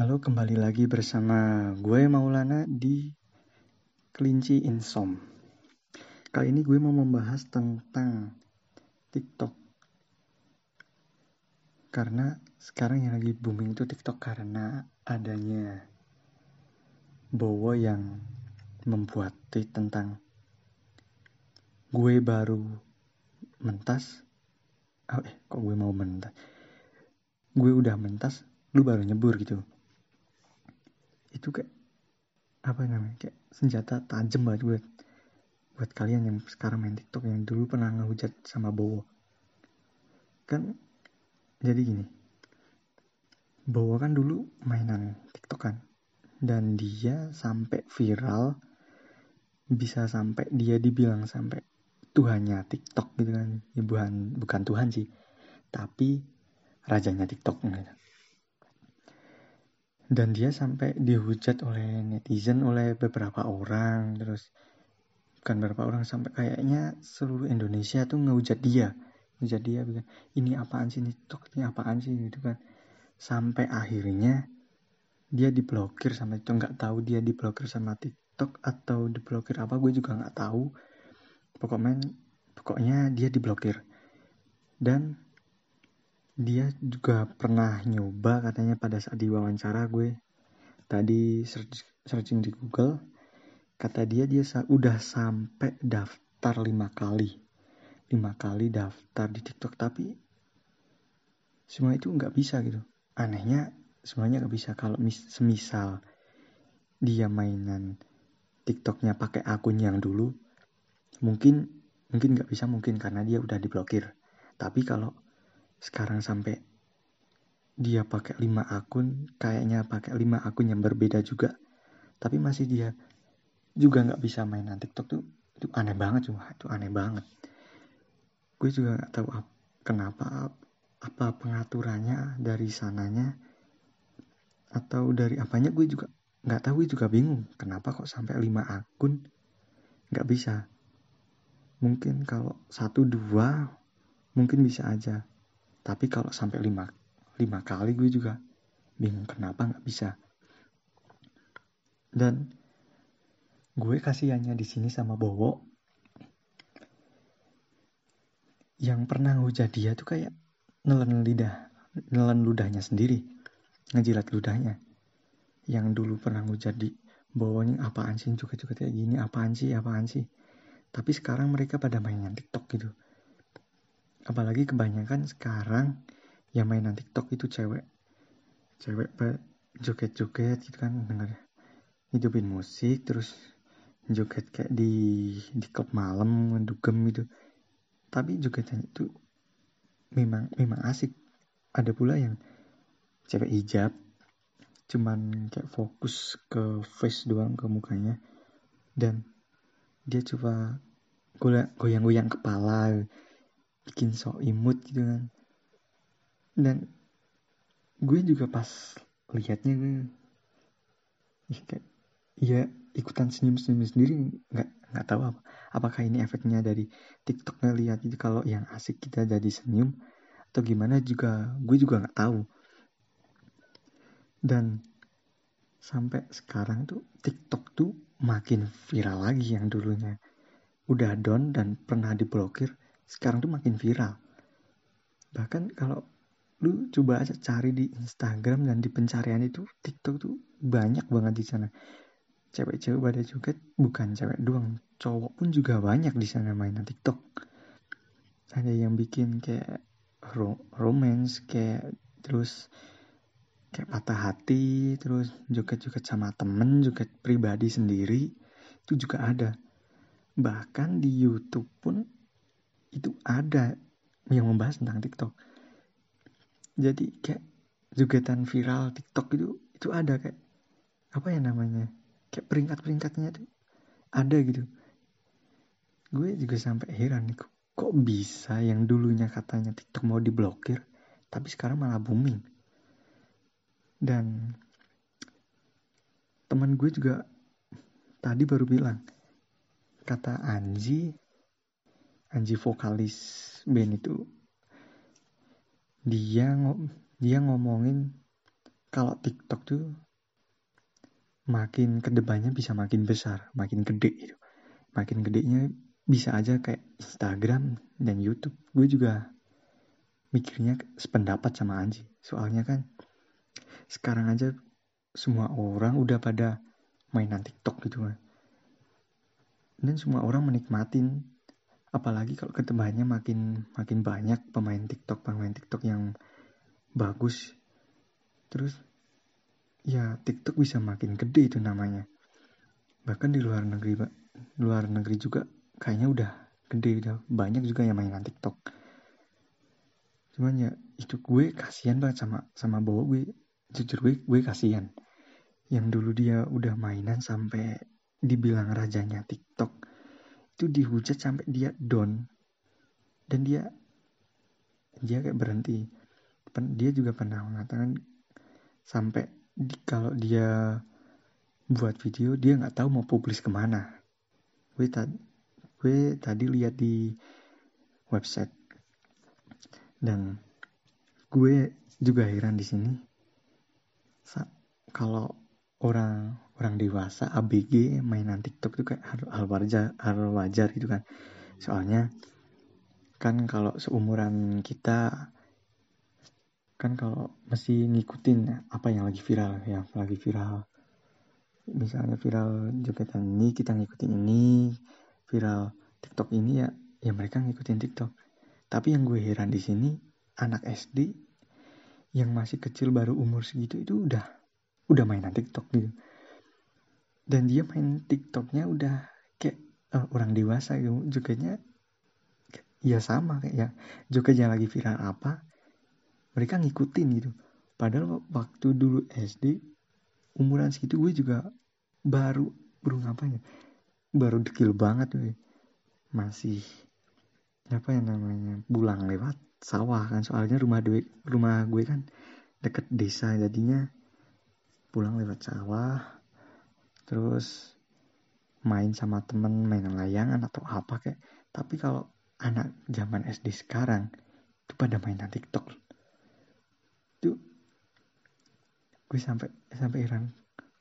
Halo, kembali lagi bersama gue Maulana di Kelinci Insom. Kali ini gue mau membahas tentang TikTok. Karena sekarang yang lagi booming itu TikTok karena adanya Bowo yang membuat tweet tentang gue baru mentas. Oh, eh, kok gue mau mentas? Gue udah mentas, lu baru nyebur gitu itu kayak apa namanya kayak senjata tajam banget buat buat kalian yang sekarang main TikTok yang dulu pernah ngehujat sama Bowo. Kan jadi gini Bowo kan dulu mainan TikTok kan dan dia sampai viral bisa sampai dia dibilang sampai Tuhannya TikTok gitu kan. Ya bukan bukan Tuhan sih tapi rajanya TikTok gitu dan dia sampai dihujat oleh netizen oleh beberapa orang. Terus bukan beberapa orang sampai kayaknya seluruh Indonesia tuh ngehujat dia. Ngehujat dia bilang ini apaan sih? Ini TikTok ini apaan sih? Gitu kan. Sampai akhirnya dia diblokir sama itu nggak tahu dia diblokir sama TikTok atau diblokir apa gue juga nggak tahu. Pokoknya pokoknya dia diblokir. Dan dia juga pernah nyoba katanya pada saat diwawancara gue. Tadi search, searching di Google kata dia dia udah sampai daftar lima kali. Lima kali daftar di TikTok tapi semua itu nggak bisa gitu. Anehnya semuanya nggak bisa. Kalau mis semisal dia mainan TikToknya pakai akun yang dulu mungkin mungkin nggak bisa mungkin karena dia udah diblokir. Tapi kalau sekarang sampai dia pakai lima akun kayaknya pakai lima akun yang berbeda juga. Tapi masih dia juga nggak bisa mainan TikTok tuh itu aneh banget cuma itu aneh banget. Gue juga nggak tahu ap, kenapa apa pengaturannya dari sananya atau dari apanya gue juga nggak tahu gue juga bingung. Kenapa kok sampai lima akun nggak bisa? Mungkin kalau satu dua mungkin bisa aja tapi kalau sampai lima, lima kali gue juga bingung kenapa nggak bisa. Dan gue kasihannya di sini sama Bowo yang pernah ngehujat dia tuh kayak nelen lidah, nelen ludahnya sendiri, ngejilat ludahnya. Yang dulu pernah ngehujat di Bowo ini apaan sih juga juga kayak gini, apaan sih, apaan sih. Tapi sekarang mereka pada mainan TikTok gitu apalagi kebanyakan sekarang yang mainan TikTok itu cewek. Cewek joget-joget gitu kan denger hidupin musik terus joget kayak di di klub malam ngedugem gitu. Tapi jogetnya itu memang memang asik. Ada pula yang cewek hijab cuman kayak fokus ke face doang ke mukanya. Dan dia coba goyang-goyang kepala bikin sok imut gitu kan. Dan gue juga pas liatnya gue kayak ya ikutan senyum-senyum sendiri nggak nggak tahu apa apakah ini efeknya dari TikToknya lihat itu kalau yang asik kita jadi senyum atau gimana juga gue juga nggak tahu. Dan sampai sekarang tuh TikTok tuh makin viral lagi yang dulunya. Udah down dan pernah diblokir sekarang tuh makin viral. Bahkan kalau lu coba aja cari di Instagram dan di pencarian itu TikTok tuh banyak banget di sana. Cewek-cewek pada juga bukan cewek doang, cowok pun juga banyak di sana mainan TikTok. Ada yang bikin kayak ro romance kayak terus kayak patah hati terus joget-joget sama temen joget pribadi sendiri itu juga ada bahkan di YouTube pun itu ada yang membahas tentang TikTok. Jadi kayak jugatan viral TikTok itu itu ada kayak apa ya namanya kayak peringkat-peringkatnya tuh ada gitu. Gue juga sampai heran nih kok bisa yang dulunya katanya TikTok mau diblokir tapi sekarang malah booming. Dan teman gue juga tadi baru bilang kata Anji Anji vokalis band itu dia dia ngomongin kalau TikTok tuh makin ke depannya bisa makin besar, makin gede gitu. Makin gedenya bisa aja kayak Instagram dan YouTube. Gue juga mikirnya sependapat sama Anji. Soalnya kan sekarang aja semua orang udah pada mainan TikTok gitu kan. Dan semua orang menikmatin apalagi kalau ketebahannya makin makin banyak pemain TikTok pemain TikTok yang bagus. Terus ya TikTok bisa makin gede itu namanya. Bahkan di luar negeri luar negeri juga kayaknya udah gede udah banyak juga yang mainan TikTok. Cuman ya itu gue kasihan banget sama sama bawa gue. Jujur gue gue kasihan. Yang dulu dia udah mainan sampai dibilang rajanya TikTok itu dihujat sampai dia down. Dan dia dia kayak berhenti. Dia juga pernah mengatakan sampai di, kalau dia buat video dia nggak tahu mau publis ke mana. Gue tadi gue tadi lihat di website. Dan gue juga heran di sini. Kalau orang orang dewasa ABG mainan TikTok itu kayak hal, hal wajar hal wajar gitu kan. Soalnya kan kalau seumuran kita kan kalau masih ngikutin apa yang lagi viral ya lagi viral. Misalnya viral jogetan ini kita ngikutin ini viral TikTok ini ya ya mereka ngikutin TikTok. Tapi yang gue heran di sini anak SD yang masih kecil baru umur segitu itu udah udah mainan TikTok gitu dan dia main TikToknya udah kayak uh, orang dewasa gitu. Jogetnya ya sama kayak ya jogetnya lagi viral apa mereka ngikutin gitu. Padahal waktu dulu SD umuran segitu gue juga baru baru ngapain ya? Baru dekil banget gue. Masih apa yang namanya pulang lewat sawah kan. Soalnya rumah gue rumah gue kan deket desa jadinya. Pulang lewat sawah terus main sama temen main layangan atau apa kayak tapi kalau anak zaman SD sekarang itu pada mainan TikTok. Itu gue sampai sampai heran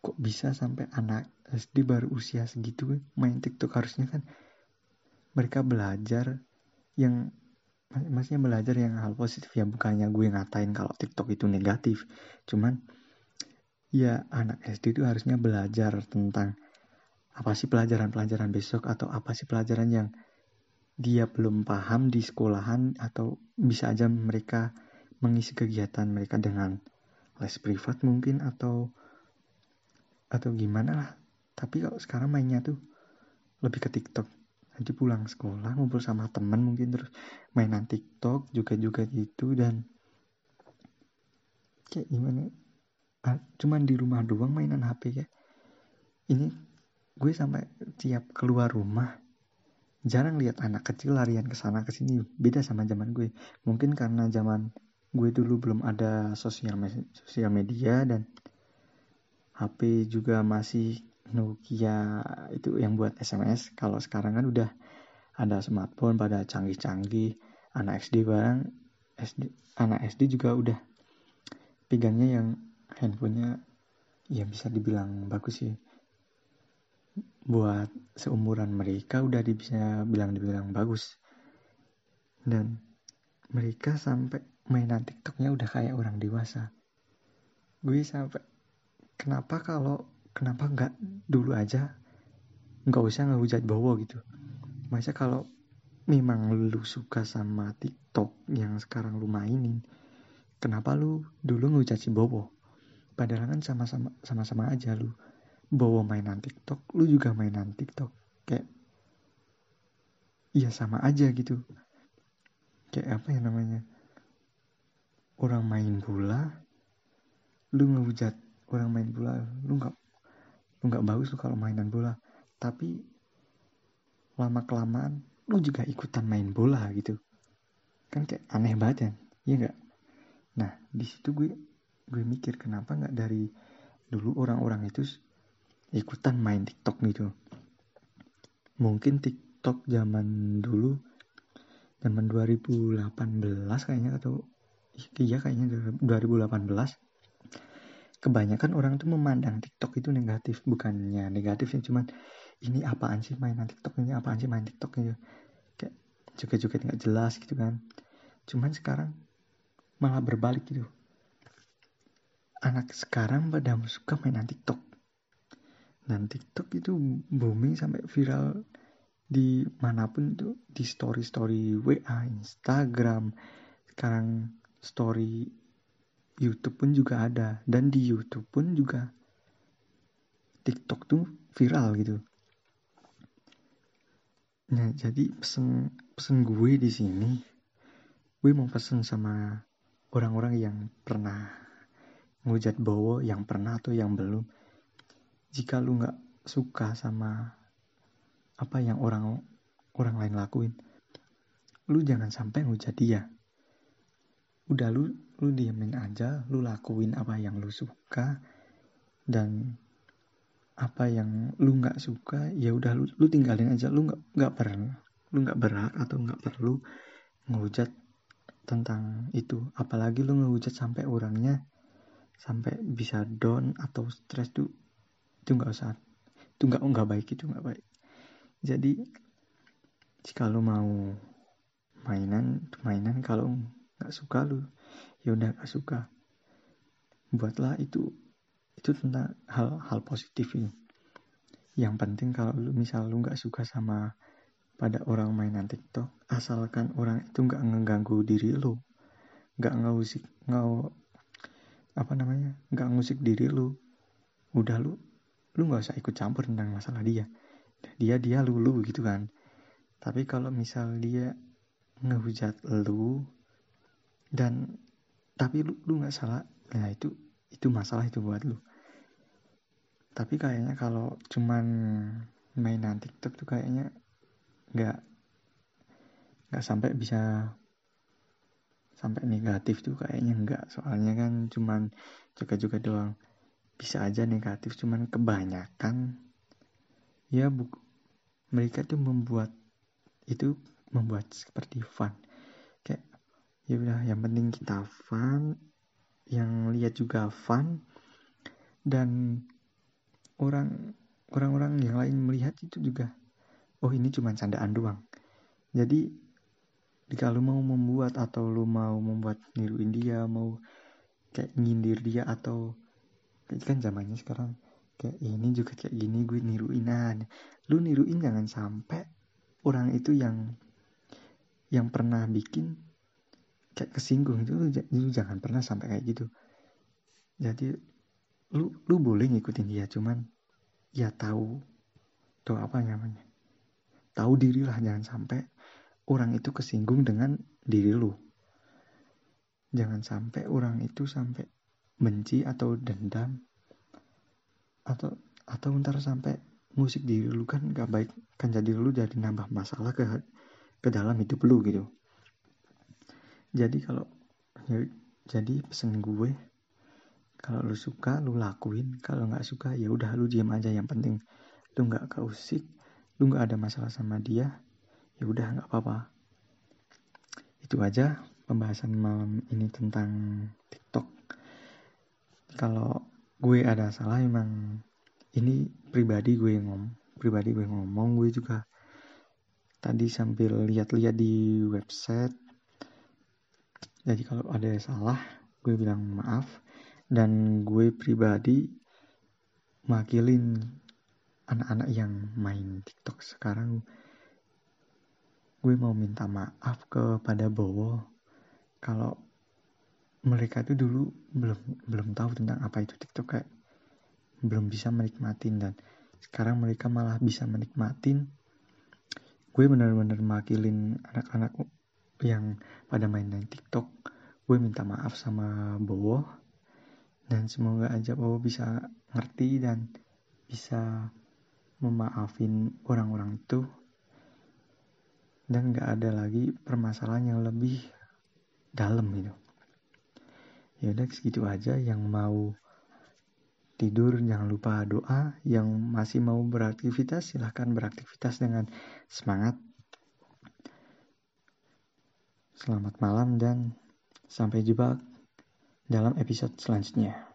kok bisa sampai anak SD baru usia segitu main TikTok? Harusnya kan mereka belajar yang maksudnya belajar yang hal positif ya. Bukannya gue ngatain kalau TikTok itu negatif. Cuman ya anak SD itu harusnya belajar tentang apa sih pelajaran-pelajaran besok atau apa sih pelajaran yang dia belum paham di sekolahan atau bisa aja mereka mengisi kegiatan mereka dengan les privat mungkin atau atau gimana lah. Tapi kalau sekarang mainnya tuh lebih ke TikTok. Nanti pulang sekolah ngumpul sama teman mungkin terus mainan TikTok juga juga gitu dan kayak gimana cuman di rumah doang mainan HP ya. Ini gue sampai tiap keluar rumah jarang lihat anak kecil larian ke sana ke sini. Beda sama zaman gue. Mungkin karena zaman gue dulu belum ada sosial sosial media dan HP juga masih Nokia itu yang buat SMS kalau sekarang kan udah ada smartphone pada canggih-canggih anak SD barang SD anak SD juga udah pegangnya yang handphonenya ya bisa dibilang bagus sih. Buat seumuran mereka udah bisa bilang dibilang bagus. Dan mereka sampai mainan TikToknya udah kayak orang dewasa. Gue sampai kenapa kalau kenapa nggak dulu aja? Nggak usah ngehujat bawa gitu. Masa kalau memang lu suka sama TikTok yang sekarang lu mainin kenapa lu dulu ngehujat si Bobo padahal kan sama-sama sama-sama aja lu bawa mainan TikTok lu juga mainan TikTok. Kayak iya sama aja gitu. Kayak apa ya namanya? Orang main bola lu ngehujat orang main bola lu nggak lu nggak bagus tuh kalau mainan bola. Tapi lama kelamaan lu juga ikutan main bola gitu. Kan kayak aneh banget ya iya nggak? Nah di situ gue gue mikir kenapa nggak dari dulu orang-orang itu ikutan main TikTok gitu? Mungkin TikTok zaman dulu zaman 2018 kayaknya atau iya kayaknya 2018 kebanyakan orang tuh memandang TikTok itu negatif bukannya negatif ya cuman ini apaan sih mainan TikTok ini apaan sih main TikTok ini? Kayak joget-joget nggak jelas gitu kan. Cuman sekarang malah berbalik gitu anak sekarang pada suka mainan TikTok. Dan TikTok itu booming sampai viral di mana pun itu di story story WA Instagram. Sekarang story YouTube pun juga ada. Dan di YouTube pun juga TikTok tuh viral gitu. Nah jadi pesen pesen gue di sini, gue mau pesen sama orang-orang yang pernah ngujat bowo, yang pernah atau yang belum. Jika lu nggak suka sama apa yang orang orang lain lakuin, lu jangan sampai ngujat dia. Udah lu lu diamin aja lu lakuin apa yang lu suka dan apa yang lu nggak suka ya udah lu, lu tinggalin aja. Lu nggak nggak perlu lu nggak berhak atau nggak perlu ngehujat tentang itu. Apalagi lu ngehujat sampai orangnya sampai bisa down atau stres tuh itu nggak usah itu nggak nggak baik itu nggak baik. Jadi jika lu mau mainan mainan kalau nggak suka lu ya udah nggak suka. Buatlah itu itu tentang hal-hal positif ini. Yang penting kalau lu misal lu nggak suka sama pada orang mainan TikTok asalkan orang itu nggak ngeganggu diri lu nggak ngusik ngau apa namanya nggak ngusik diri lu. Udah lu lu nggak usah ikut campur tentang masalah dia. Dia dia lu lu gitu kan. Tapi kalau misal dia ngehujat lu dan tapi lu lu nggak salah nah itu itu masalah itu buat lu. Tapi kayaknya kalau cuman mainan TikTok tuh kayaknya nggak nggak sampai bisa sampai negatif tuh kayaknya nggak soalnya kan cuman juga-juga doang. Bisa aja negatif cuman kebanyakan ya bu mereka tuh membuat itu membuat seperti fun. Ya udah yang penting kita fun yang lihat juga fun dan orang orang-orang yang lain melihat itu juga oh ini cuma candaan doang. Jadi jika lu mau membuat atau lu mau membuat niruin dia mau kayak nyindir dia atau kan zamannya sekarang kayak ini juga kayak gini gue niruinan lu niruin jangan sampai orang itu yang yang pernah bikin kayak kesinggung itu lu jangan pernah sampai kayak gitu. Jadi lu lu boleh ngikutin dia cuman ya tahu tuh apa namanya? Tahu diri lah jangan sampai orang itu kesinggung dengan diri lu. Jangan sampai orang itu sampai benci atau dendam. Atau atau ntar sampai musik diri lu kan gak baik kan jadi lu jadi nambah masalah ke ke dalam hidup lu gitu. Jadi kalau ya, jadi pesen gue kalau lu suka lu lakuin. Kalau nggak suka ya udah lu diam aja. Yang penting lu nggak keusik lu nggak ada masalah sama dia ya udah nggak apa-apa. Itu aja pembahasan malam ini tentang TikTok. Kalau gue ada salah emang ini pribadi gue ngom pribadi gue ngomong gue juga tadi sambil lihat-lihat di website. Jadi kalau ada yang salah gue bilang maaf. Dan gue pribadi makilin anak-anak yang main TikTok sekarang gue mau minta maaf kepada Bowo. Kalau mereka itu dulu belum belum tahu tentang apa itu TikTok kayak belum bisa menikmatin dan sekarang mereka malah bisa menikmatin. Gue bener-bener makilin anak-anak yang pada main main TikTok. Gue minta maaf sama Bowo dan semoga aja Bowo bisa ngerti dan bisa memaafin orang-orang itu dan gak ada lagi permasalahan yang lebih dalam gitu ya udah segitu aja yang mau tidur jangan lupa doa. Yang masih mau beraktivitas silahkan beraktivitas dengan semangat. Selamat malam dan sampai jumpa dalam episode selanjutnya.